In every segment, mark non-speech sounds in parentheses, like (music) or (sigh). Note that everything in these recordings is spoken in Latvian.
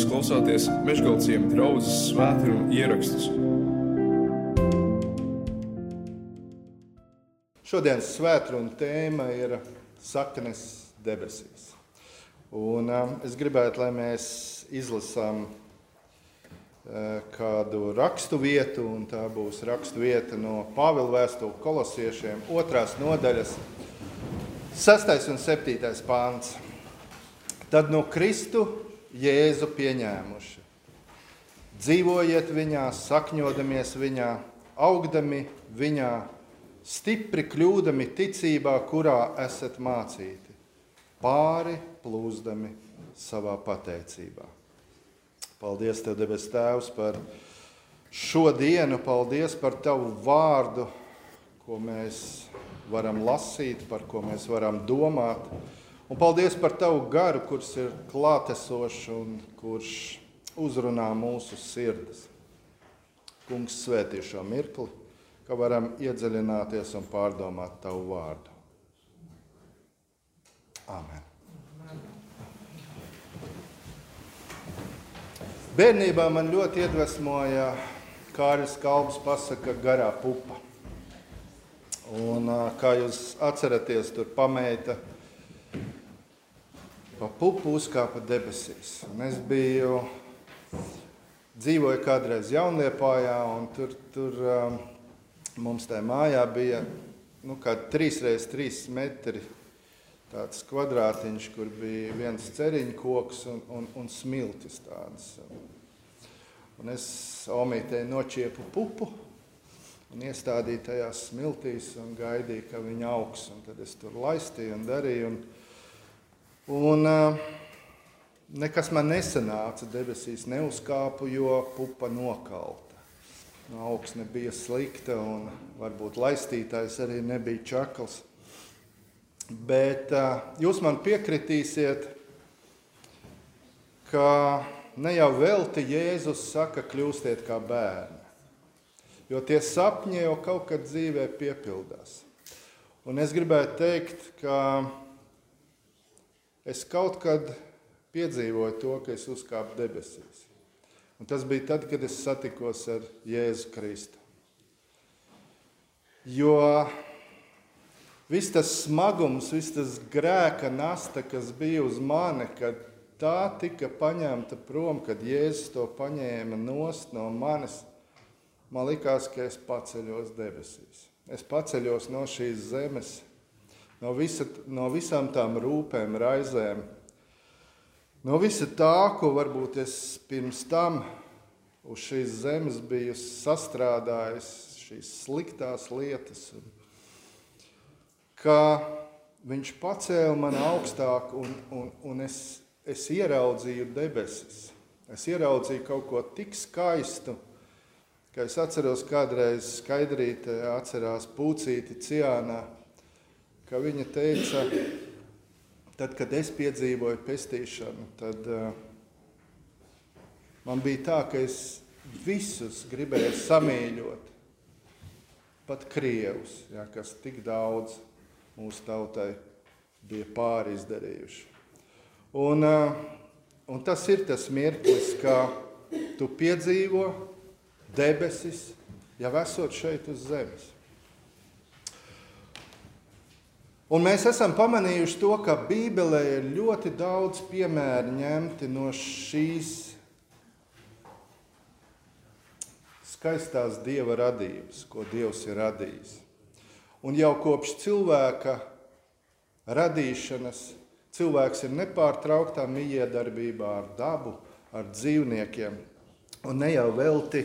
Jūs klausāties Meškāļu draugas svētkrājuma ierakstus. Šodienas svētkrājuma tēma ir saknes debesīs. Un, um, es gribētu, lai mēs izlasām uh, kādu rakstu vietu, un tā būs rakstu vieta no Pāvila vēstule kolosiešiem, otrās nodaļas, 6. un 7. pāns. Tad no Kristu Jēzu pieņēmuši. Dzīvojiet viņā, sakņodamies viņā, augdami viņā, stipri kļūdami ticībā, kurā esat mācīti, pāri plūzdami savā pateicībā. Paldies, Tev, debes Tēvs, par šo dienu, paldies par Tavu vārdu, ko mēs varam lasīt, par ko mēs varam domāt. Un paldies par tavu garu, kurš ir klātesošs un kurš uzrunā mūsu sirdis. Kungs svētī šo mirkli, ka varam iedziļināties un pārdomāt tavu vārdu. Amen. Bērnībā man ļoti iedvesmoja Kārlis Kalns pasaka garā pupa. Un, kā jūs atceraties, tur pameita pa pupu uzkāpa debesīs. Un es biju, dzīvoju kādreiz Jaunliepājā, un tur, tur um, mums tajā mājā bija nu, kādi 3x3 metri tāds kvadrātiņš, kur bija viens ceriņu koks un, un, un smiltis tādas. Un es omītēji nočiepu pupu un iestādīju tajās smiltīs un gaidīju, ka viņa augs. Un tad es tur laistīju un darīju. Un, Un uh, nekas man nesanāca, debesīs neuzkāpu, jo pupa nokalta. No augsne bija slikta un varbūt laistītājs arī nebija čakls. Bet uh, jūs man piekritīsiet, ka ne jau velti Jēzus saka, kļūstiet kā bērni. Jo tie sapņi jau kaut kad dzīvē piepildās. Un es gribētu teikt, ka es kaut kad piedzīvoju to, ka es uzkāpu debesīs. Un tas bija tad, kad es satikos ar Jēzu Kristu. Jo viss tas smagums, viss tas grēka nasta, kas bija uz mani, kad tā tika paņemta prom, kad Jēzus to paņēma nost no manis, man likās, ka es paceļos debesīs. Es paceļos no šīs zemes no, visa, no visām tām rūpēm, raizēm, no visa tā, ko varbūt es pirms tam uz šīs zemes biju sastrādājis, šīs sliktās lietas. Ka viņš pacēla mani augstāk, un, un, un es, es ieraudzīju debesis. Es ieraudzīju kaut ko tik skaistu, ka es atceros, kādreiz skaidrīte atcerās pucīti Ciānā ka viņa teica, tad, kad es piedzīvoju pestīšanu, tad uh, man bija tā, ka es visus gribēju samīļot, pat krievus, ja, kas tik daudz mūsu tautai bija pāri izdarījuši. Un, uh, un tas ir tas mirklis, ka tu piedzīvo debesis, jau esot šeit uz zemes. Un mēs esam pamanījuši to, ka Bībelē ir ļoti daudz piemēru ņemti no šīs skaistās dieva radības, ko Dievs ir radījis. Un jau kopš cilvēka radīšanas cilvēks ir nepārtrauktā mijiedarbībā ar dabu, ar dzīvniekiem. Un ne jau velti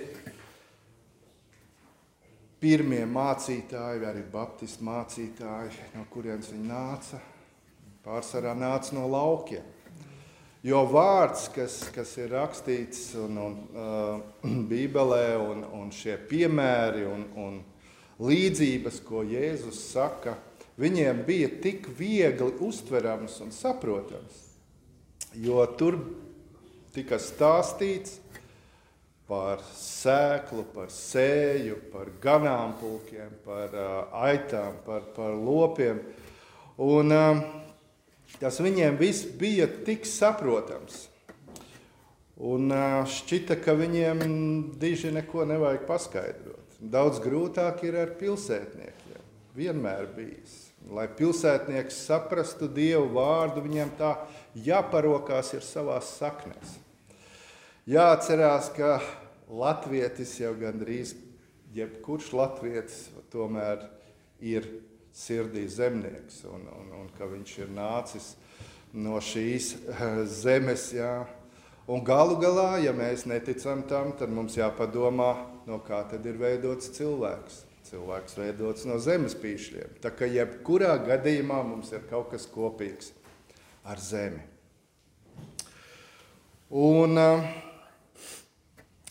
pirmie mācītāji, vai arī baptistu mācītāji, no kurienes viņi nāca, pārsvarā nāca no laukiem. Jo vārds, kas, kas ir rakstīts un, un, uh, (clears throat) Bībelē, un, un šie piemēri un, un līdzības, ko Jēzus saka, viņiem bija tik viegli uztverams un saprotams. Jo tur tika stāstīts par sēklu, par sēju, par ganāmpulkiem, par aitām, par, par lopiem. Un, tas viņiem viss bija tik saprotams. Un šķita, ka viņiem diži neko nevajag paskaidrot. Daudz grūtāk ir ar pilsētniekiem. Vienmēr bijis. Lai pilsētnieks saprastu Dievu vārdu, viņam tā jāparokās ir savās saknēs. Jāatcerās, ka latvietis jau gandrīz jebkurš latvietis tomēr ir sirdī zemnieks un, un, un ka viņš ir nācis no šīs zemes. Jā. Un galu galā, ja mēs neticam tam, tad mums jāpadomā, no kā tad ir veidots cilvēks. Cilvēks veidots no zemes pīšļiem. Tā kā jebkurā gadījumā mums ir kaut kas kopīgs ar zemi. Un,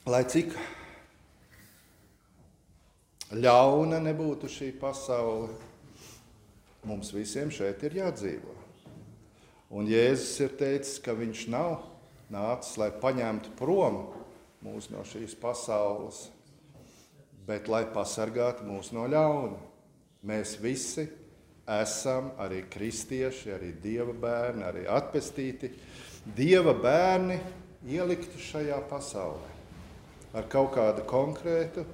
lai cik ļauna nebūtu šī pasaule, mums visiem šeit ir jādzīvo. Un Jēzus ir teicis, ka viņš nav nācis, lai paņemtu prom mūs no šīs pasaules, bet lai pasargātu mūs no ļauna. Mēs visi esam arī kristieši, arī dieva bērni, arī atpestīti. Dieva bērni ielikti šajā pasaulē ar kaut kādu konkrētu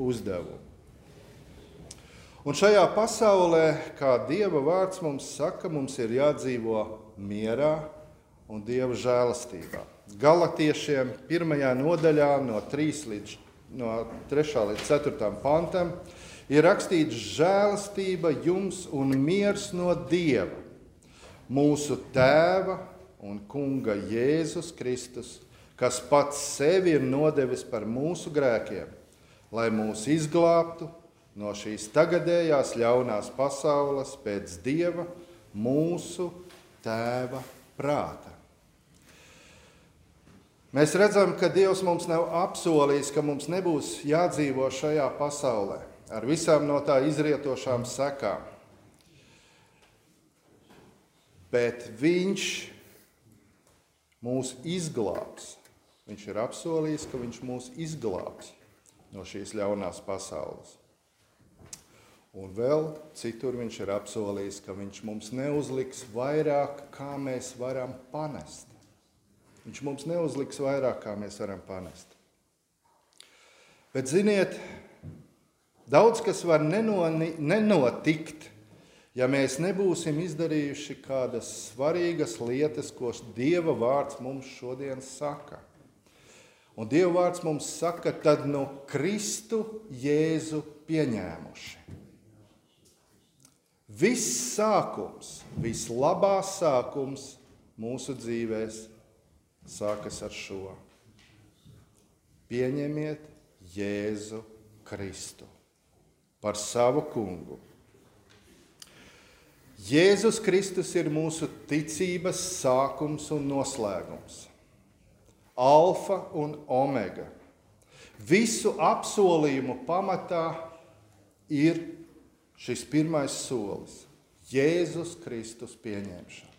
uzdevumu. Un šajā pasaulē, kā Dieva vārds mums saka, mums ir jādzīvo mierā un Dieva žēlastībā. Galatiešiem pirmajā nodaļā no 3 līdz no 3. līdz 4. pantam, ir rakstīts žēlastība jums un miers no Dieva, mūsu Tēva un Kunga Jēzus Kristus, kas pats sevi ir nodevis par mūsu grēkiem, lai mūs izglābtu no šīs tagadējās ļaunās pasaules pēc Dieva mūsu Tēva prāta. Mēs redzam, ka Dievs mums nav apsolījis, ka mums nebūs jādzīvo šajā pasaulē ar visām no tā izrietošām sekām. Bet Viņš mūs izglābs. Viņš ir apsolījis, ka Viņš mūs izglābs no šīs ļaunās pasaules. Un vēl citur viņš ir apsolījis, ka viņš mums neuzliks vairāk, kā mēs varam panest. Viņš mums neuzliks vairāk, kā mēs varam panest. Bet, ziniet, daudz kas var nenoni, nenotikt, ja mēs nebūsim izdarījuši kādas svarīgas lietas, ko Dieva vārds mums šodien saka. Un Dieva vārds mums saka, tad no Kristu Jēzu pieņēmuši. Viss sākums, vislabākais sākums mūsu dzīvēm sākas ar šo. Pieņemiet Jēzu Kristu par savu kungu. Jēzus Kristus ir mūsu ticības sākums un noslēgums. Alfa un omega. Visu apsolījumu pamatā ir šis pirmais solis - Jēzus Kristus pieņemšana.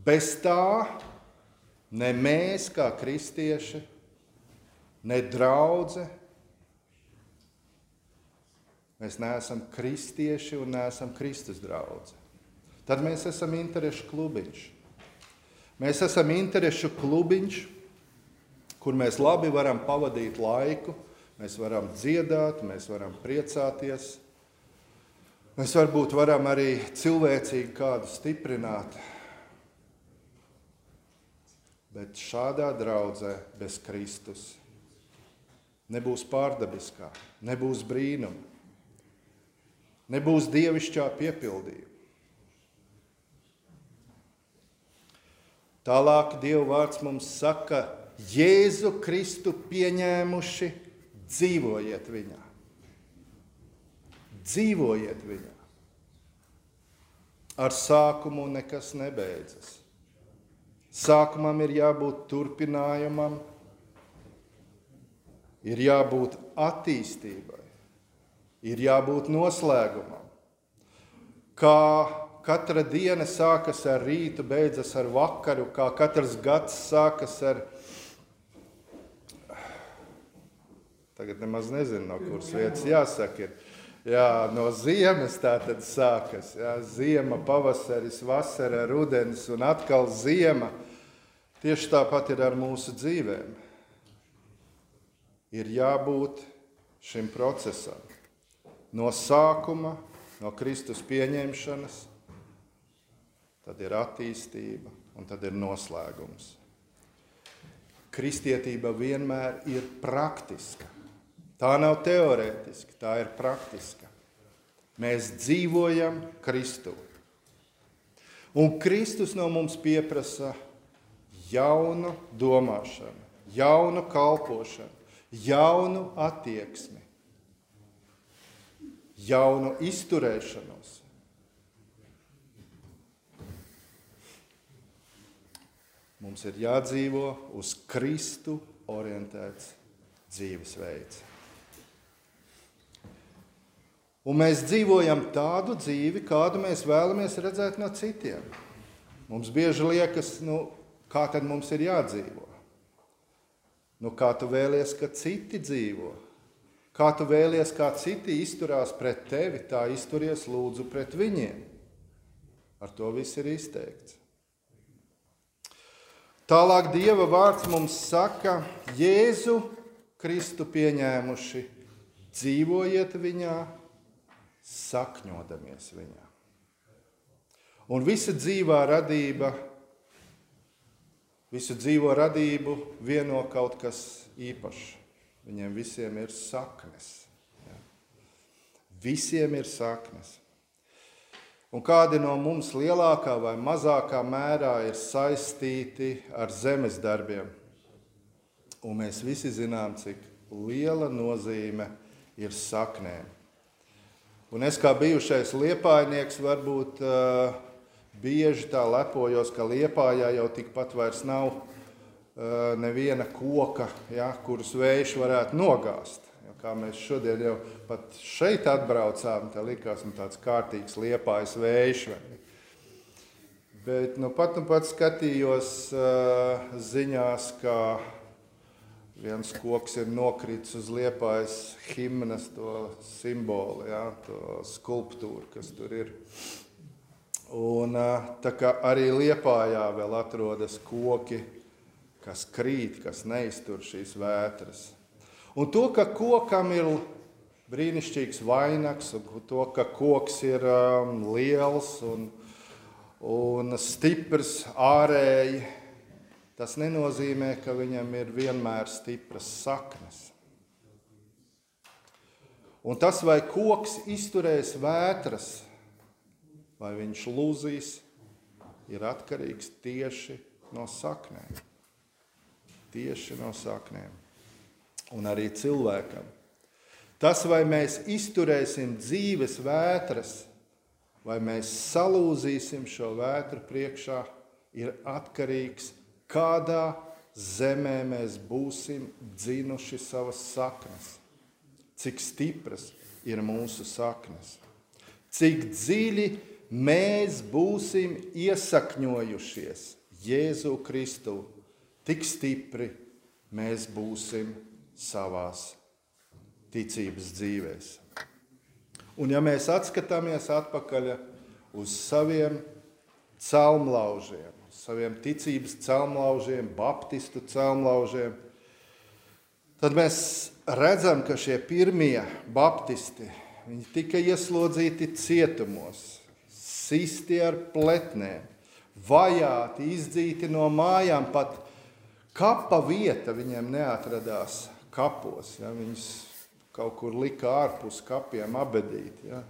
Bez tā Ne mēs, kā kristieši, ne draugi, mēs neesam kristieši un neesam Kristus draugi. Tad mēs esam interešu klubiņš. Mēs esam interešu klubiņš, kur mēs labi varam pavadīt laiku, mēs varam dziedāt, mēs varam priecāties. Mēs varbūt varam arī cilvēcīgi kādu stiprināt, Bet šādā draudzē bez Kristus nebūs pārdabiskā, nebūs brīnuma, nebūs dievišķā piepildījuma. Tālāk Dieva vārds mums saka, Jēzu Kristu pieņēmuši, dzīvojiet viņā. Dzīvojiet viņā. Ar sākumu nekas nebeidzas. Sākumam ir jābūt turpinājumam, ir jābūt attīstībai, ir jābūt noslēgumam. Kā katra diena sākas ar rītu, beidzas ar vakaru, kā katrs gads sākas ar. Tagad nemaz nezinu, no kuras vietas jāsaka. Ir. Jā, no ziemas tā tad sākas. Jā, ziema, pavasaris, vasara, rudens un atkal ziema. Tieši tāpat ir ar mūsu dzīvēm. Ir jābūt šim procesam. No sākuma, no Kristus pieņemšanas, tad ir attīstība un tad ir noslēgums. Kristietība vienmēr ir praktiska. Tā nav teorētiska, tā ir praktiska. Mēs dzīvojam Kristu. Un Kristus no mums pieprasa jaunu domāšanu, jaunu kalpošanu, jaunu attieksmi, jaunu izturēšanos. Mums ir jādzīvo uz Kristu orientēts dzīvesveids. Un mēs dzīvojam tādu dzīvi, kādu mēs vēlamies redzēt no citiem. Mums bieži liekas, nu, kā tad mums ir jādzīvo? Nu, kā tu vēlies, ka citi dzīvo? Kā tu vēlies, kā citi izturās pret tevi, tā izturies lūdzu pret viņiem. Ar to viss ir izteikts. Tālāk Dieva vārds mums saka, Jēzu Kristu pieņēmuši, dzīvojiet viņā, sakņodamies viņā. Un visa dzīvā radība Visu dzīvo radību vieno kaut kas īpašs. Viņiem visiem ir saknes. Visiem ir saknes. Un kādi no mums lielākā vai mazākā mērā ir saistīti ar zemes darbiem. Un mēs visi zinām, cik liela nozīme ir saknēm. Un es kā bijušais liepainieks varbūt uh, bieži tā lepojos, ka Liepājā jau tikpat vairs nav uh, neviena koka, ja, kurus vējš varētu nogāzt. Kā mēs šodien jau pat šeit atbraucām, tā likās nu, tāds kārtīgs liepājas vējš. Bet nu, pat, nu, pat skatījos uh, ziņās, ka viens koks ir nokritis uz liepājas himnas to simbolu, ja, to skulptūru, kas tur ir. Un, tā kā arī Liepājā vēl atrodas koki, kas krīt, kas neiztur šīs vētras. Un to, ka kokam ir brīnišķīgs vainags, un to, ka koks ir um, liels un, un stiprs ārēji, tas nenozīmē, ka viņam ir vienmēr stipras saknes. Un tas, vai koks izturēs vētras, vai viņš lūzīs, ir atkarīgs tieši no saknēm. Tieši no saknēm. Un arī cilvēkam. Tas, vai mēs izturēsim dzīves vētras, vai mēs salūzīsim šo vētru priekšā, ir atkarīgs no kādā zemē mēs būsim dzinuši savas saknes, cik stipras ir mūsu saknes, cik dziļi mēs būsim iesakņojušies Jēzu Kristu, tik stipri mēs būsim savās ticības dzīvēs. Un ja mēs atskatāmies atpakaļ uz saviem celmlaužiem, saviem ticības celmlaužiem, baptistu celmlaužiem, tad mēs redzam, ka šie pirmie baptisti tika ieslodzīti cietumos sisti ar pletnēm, vajāti, izdzīti no mājām. Pat kapa vieta viņiem neatradās kapos. Ja, viņus kaut kur lika ārpus kapiem abedīt. Ja.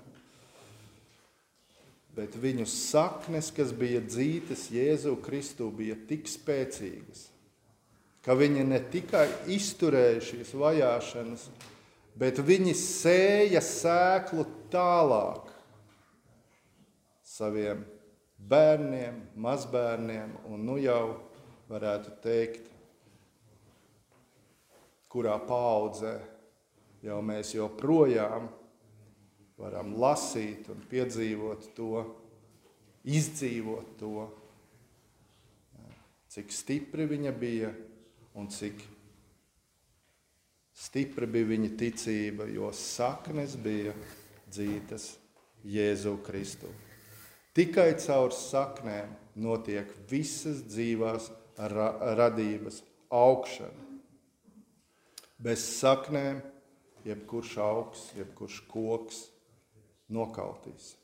Bet viņu saknes, kas bija dzītas Jēzu Kristu, bija tik spēcīgas, ka viņi ne tikai izturēja šīs vajāšanas, bet viņi sēja sēklu tālāk saviem bērniem, mazbērniem, un nu jau varētu teikt, kurā paudzē jau mēs joprojām varam lasīt un piedzīvot to, izdzīvot to, cik stipri viņa bija un cik stipra bija viņa ticība, jo saknes bija dzītas Jēzu Kristu. Tikai caur saknēm notiek visas dzīvās ra radības augšana. Bez saknēm jebkurš augs, jebkurš koks nokautīs.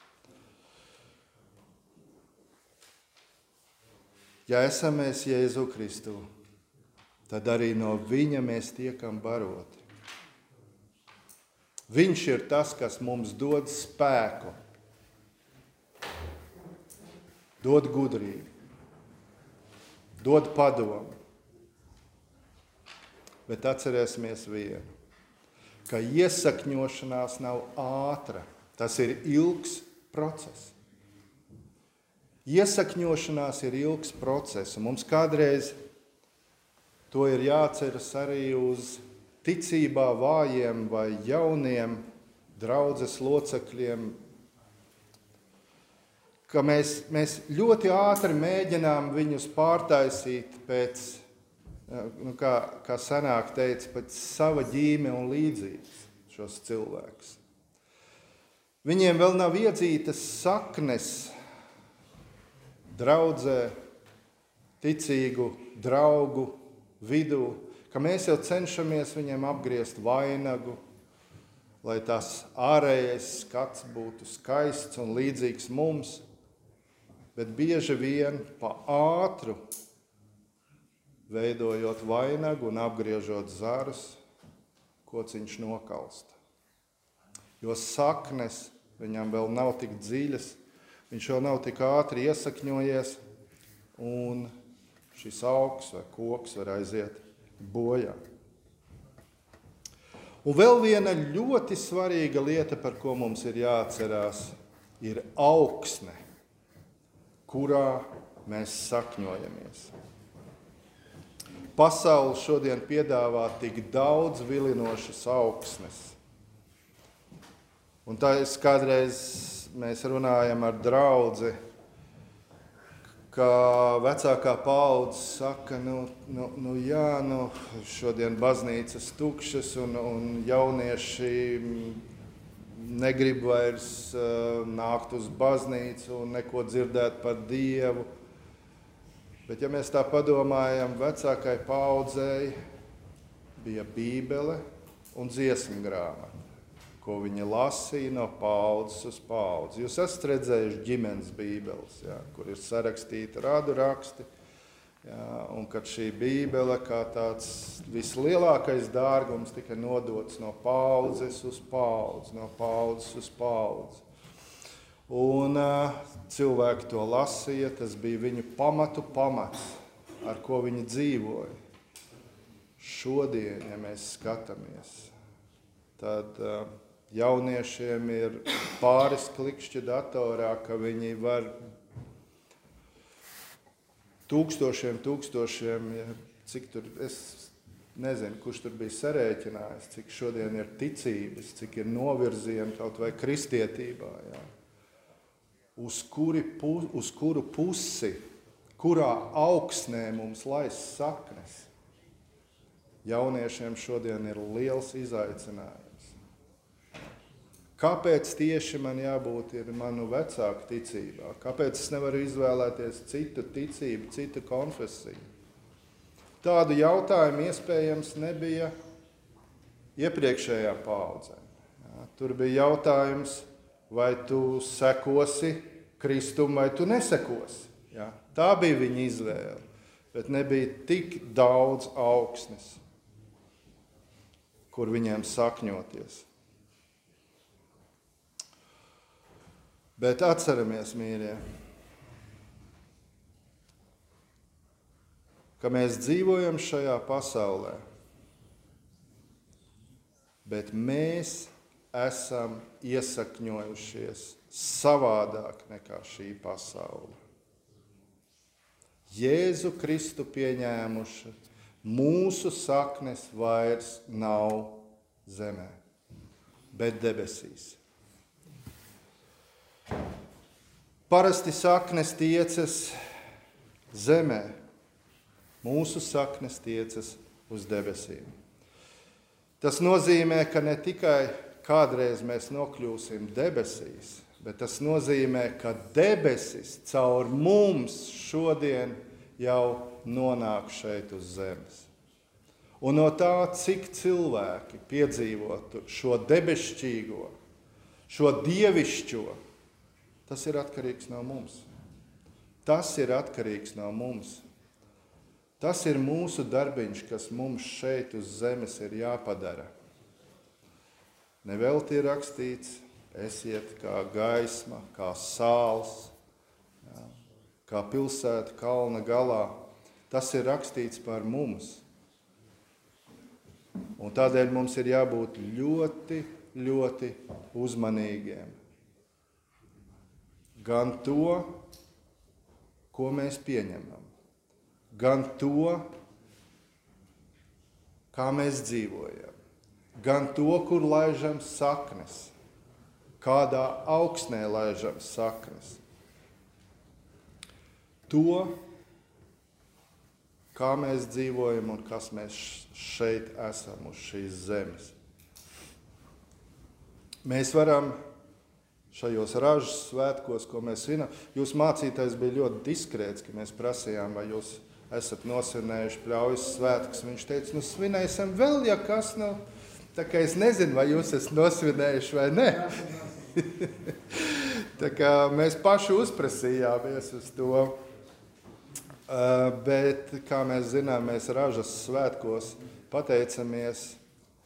Ja esam mēs Jēzu Kristu, tad arī no viņa mēs tiekam baroti. Viņš ir tas, kas mums dod spēku, dod gudrību, dod padomu. Bet atcerēsimies vienu, ka iesakņošanās nav ātra. Tas ir ilgs process. Iesakņošanās ir ilgs process, un mums kādreiz to ir jāceras arī uz ticībā vājiem vai jauniem draudzes locekļiem, ka mēs, mēs ļoti ātri mēģinām viņus pārtaisīt pēc, nu, kā, kā senāk teica, pēc sava ģīme un līdzības šos cilvēkus. Viņiem vēl nav iedzītas saknes draudzē, ticīgu draugu vidū, ka mēs jau cenšamies viņiem apgriezt vainagu, lai tas ārējais skats būtu skaists un līdzīgs mums, bet bieži vien pa ātru veidojot vainagu un apgriežot zarus, kociņš nokalst. Jo saknes viņam vēl nav tik dziļas, viņš vēl nav tik ātri iesakņojies, un šis augs vai koks var aiziet bojā. Un vēl viena ļoti svarīga lieta, par ko mums ir jāatcerās, ir augsne, kurā mēs sakņojamies. Pasaule šodien piedāvā tik daudz vilinošas augsnes. Un tā es kādreiz mēs runājam ar draugu ka vecākā paudze saka, nu, nu, nu jā, nu, šodien baznīcas tukšas un, un jaunieši negrib vairs uh, nākt uz baznīcu un neko dzirdēt par Dievu. Bet, ja mēs tā padomājam, vecākai paudzei bija Bībele un dziesmu grāmata ko viņi lasīja no paudzes uz paudzi. Jūs esat redzējuši ģimenes bībeles, jā, kur ir sarakstīti rādu raksti. Jā, un kad šī bībele, kā tāds vislielākais dārgums, tika nodots no paudzes uz paudzi, no paudzes uz paudzi. Un uh, cilvēki to lasīja, tas bija viņu pamatu pamats, ar ko viņi dzīvoja. Šodien, ja mēs skatāmies, tad uh, jauniešiem ir pāris klikšķi datorā, ka viņi var tūkstošiem, tūkstošiem, cik tur es nezinu, kurš tur bija sarēķinājis, cik šodien ir ticības, cik ir novirzieni kaut vai kristietībā. Jā. Uz, kuri, pu, uz kuru pusi, kurā augsnē mums laist saknes. Jauniešiem šodien ir liels izaicinājums. Kāpēc tieši man jābūt ir manu vecāku ticībā? Kāpēc es nevaru izvēlēties citu ticību, citu konfesiju? Tādu jautājumu iespējams nebija iepriekšējā paudzē. Tur bija jautājums, vai tu sekosi Kristum vai tu nesekosi. Ja, tā bija viņa izvēle, bet nebija tik daudz augsnes, kur viņiem sakņoties. Bet atceramies, mīļie, ka mēs dzīvojam šajā pasaulē, bet mēs esam iesakņojušies savādāk nekā šī pasaule. Jēzu Kristu pieņēmuši, mūsu saknes vairs nav zemē, bet debesīs. Parasti saknes tiecas zemē, mūsu saknes tiecas uz debesīm. Tas nozīmē, ka ne tikai kādreiz mēs nokļūsim debesīs, bet tas nozīmē, ka debesis caur mums šodien jau nonāk šeit uz zemes. Un no tā, cik cilvēki piedzīvotu šo debesšķīgo, šo dievišķo, tas ir atkarīgs no mums. Tas ir atkarīgs no mums. Tas ir mūsu darbiņš, kas mums šeit uz zemes ir jāpadara. Nevelti ir rakstīts, esiet kā gaisma, kā sāls, jā, kā pilsēta kalna galā. Tas ir rakstīts par mums. Un tādēļ mums ir jābūt ļoti, ļoti uzmanīgiem. Gan to, ko mēs pieņemam, gan to, kā mēs dzīvojam, gan to, kur laižam saknes, kādā augsnē laižam saknes. To, kā mēs dzīvojam un kas mēs šeit esam uz šīs zemes. Mēs varam šajos ražas svētkos, ko mēs svinam. Jūs mācītājs bija ļoti diskrēts, ka mēs prasījām, vai jūs esat nosvinējuši pļaujas svētkus. Viņš teica, nu svinēsim vēl, ja kas nav. Nu, tā kā es nezinu, vai jūs esat nosvinējuši vai nē. (laughs) tā kā mēs paši uzprasījāmies uz to. Uh, bet, kā mēs zinām, mēs ražas svētkos pateicamies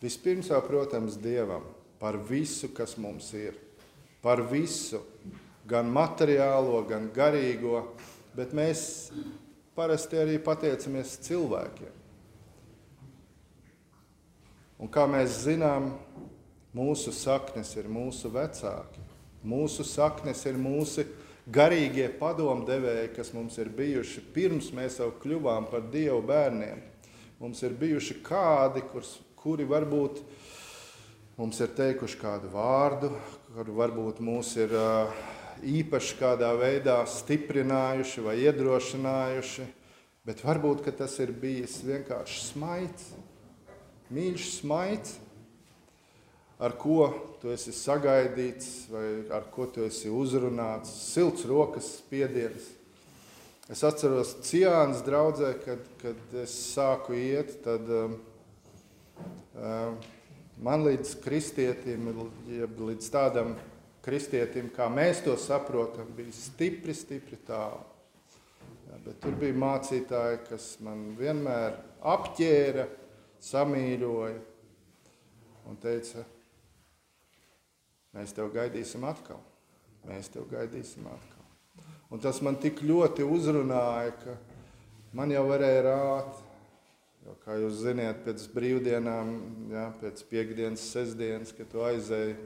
vispirms jau, protams, Dievam par visu, kas mums ir par visu, gan materiālo, gan garīgo, bet mēs parasti arī pateicamies cilvēkiem. Un kā mēs zinām, mūsu saknes ir mūsu vecāki, mūsu saknes ir mūsu garīgie padomdevēji, kas mums ir bijuši pirms mēs jau kļuvām par Dievu bērniem. Mums ir bijuši kādi, kurs, kuri varbūt mums ir teikuši kādu vārdu, kur varbūt mūs ir īpaši kādā veidā stiprinājuši vai iedrošinājuši, bet varbūt tas ir bijis vienkārši smaids, mīļš smaids, ar ko tu esi sagaidīts vai ar ko tu esi uzrunāts, silts rokas spiediens. Es atceros Ciānas draudzē, kad, kad es sāku iet, tad um, um, man līdz kristietim, jeb līdz tādam kristietim, kā mēs to saprotam, bija stipri, stipri tālu. Ja, bet tur bija mācītāji, kas man vienmēr apģēra, samīļoja un teica, mēs tev gaidīsim atkal. Mēs tev gaidīsim atkal. Un tas man tik ļoti uzrunāja, ka man jau varēja rāt, Jo, kā jūs zināt, pēc brīvdienām, ja, pēc piekdienas, sestdienas, kad tu aizēji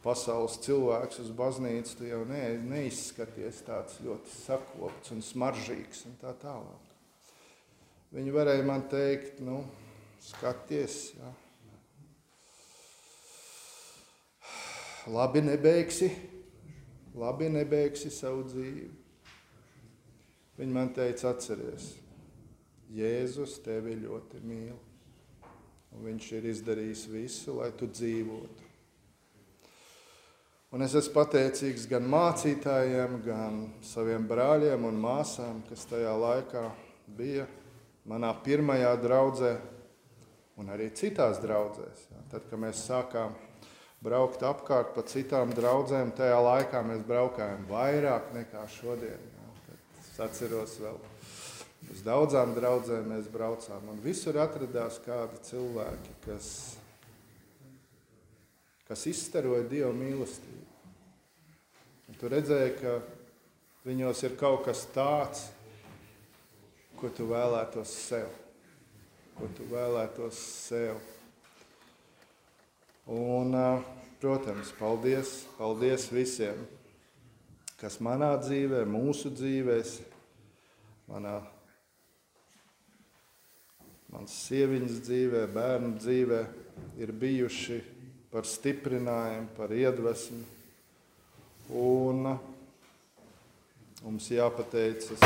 pasaules cilvēks uz baznīcu, tu jau ne, neizskaties tāds ļoti sakopts un smaržīgs un tā tālāk. Viņi varēja man teikt, nu, skaties, ja. labi nebeigsi, labi nebeigsi savu dzīvi. Viņi man teica, atceries, Jēzus tevi ļoti mīl. Un viņš ir izdarījis visu, lai tu dzīvotu. Un es esmu pateicīgs gan mācītājiem, gan saviem brāļiem un māsām, kas tajā laikā bija manā pirmajā draudzē, un arī citās draudzēs. Tad, kad mēs sākām braukt apkārt pa citām draudzēm, tajā laikā mēs braukājām vairāk nekā šodien. Jā. Tad es atceros vēl Uz daudzām draudzēm mēs braucām, un visur atradās kādi cilvēki, kas, kas izstaroja Dieva mīlestību. Un tu redzēji, ka viņos ir kaut kas tāds, ko tu vēlētos sev. Ko tu vēlētos sev. Un, protams, paldies, paldies visiem, kas manā dzīvē, mūsu dzīvēm, manā mans sieviņas dzīvē, bērnu dzīvē ir bijuši par stiprinājumu, par iedvesmu. Un mums jāpateicas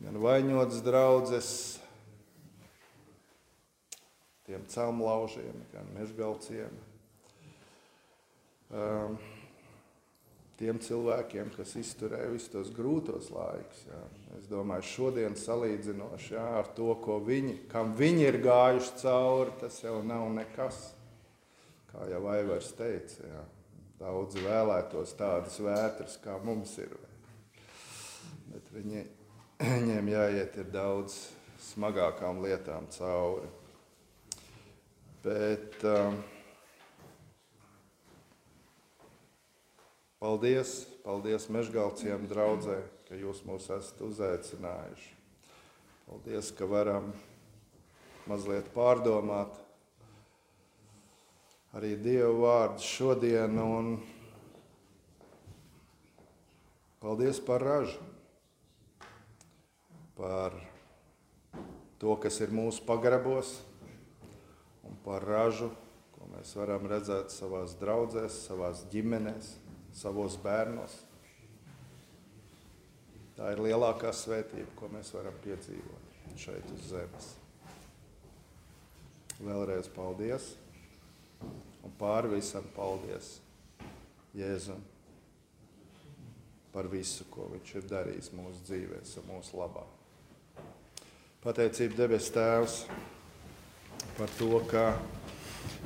gan vainotas draudzes, tiem celmlaužiem, gan mežgalciem. Um, tiem cilvēkiem, kas izturēja visus tos grūtos laikus. Jā. Es domāju, šodien salīdzinoši jā, ar to, viņi, kam viņi ir gājuši cauri, tas jau nav nekas. Kā jau Aivars teica, jā. daudzi vēlētos tādas vētras, kā mums ir. Bet viņi, (clears throat) viņiem jāiet ir daudz smagākām lietām cauri. Bet, um, paldies, paldies Mežgalciem draudzē, ka jūs mūs esat uzaicinājuši. Paldies, ka varam mazliet pārdomāt arī Dievu vārdu šodien un paldies par ražu, par to, kas ir mūsu pagrabos par ražu, ko mēs varam redzēt savā draudzēs, savā ģimenēs, savos bērnos. Tā ir lielākā svētība, ko mēs varam piedzīvot šeit uz zemes. Vēlreiz paldies un pāri visam paldies Jēzum par visu, ko Viņš ir darījis mūsu dzīvēm un mūsu labā. Pateicība debes Tēvs! Par to, ka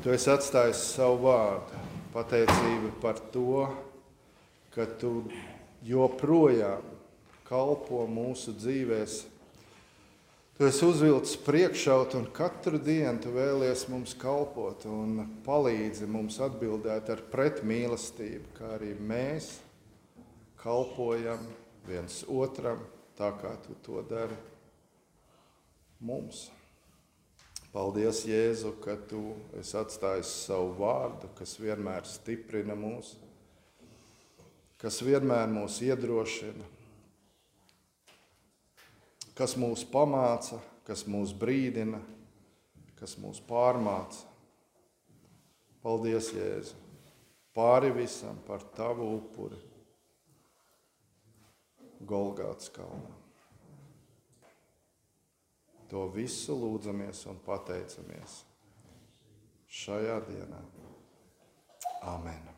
tu esi atstājis savu vārdu. Pateicība par to, ka tu joprojām kalpo mūsu dzīvēm. Tu esi uzvilcis priekšaut, un katru dienu tu vēlies mums kalpot un palīdzi mums atbildēt ar pretmīlestību, kā arī mēs kalpojam viens otram, tā kā tu to dari mums. Paldies, Jēzu, ka tu esi atstājis savu vārdu, kas vienmēr stiprina mūs, kas vienmēr mūs iedrošina, kas mūs pamāca, kas mūs brīdina, kas mūs pārmāca. Paldies, Jēzu, pāri visam par tavu upuri Golgāts kalnā. To visu lūdzamies un pateicamies šajā dienā. Amen.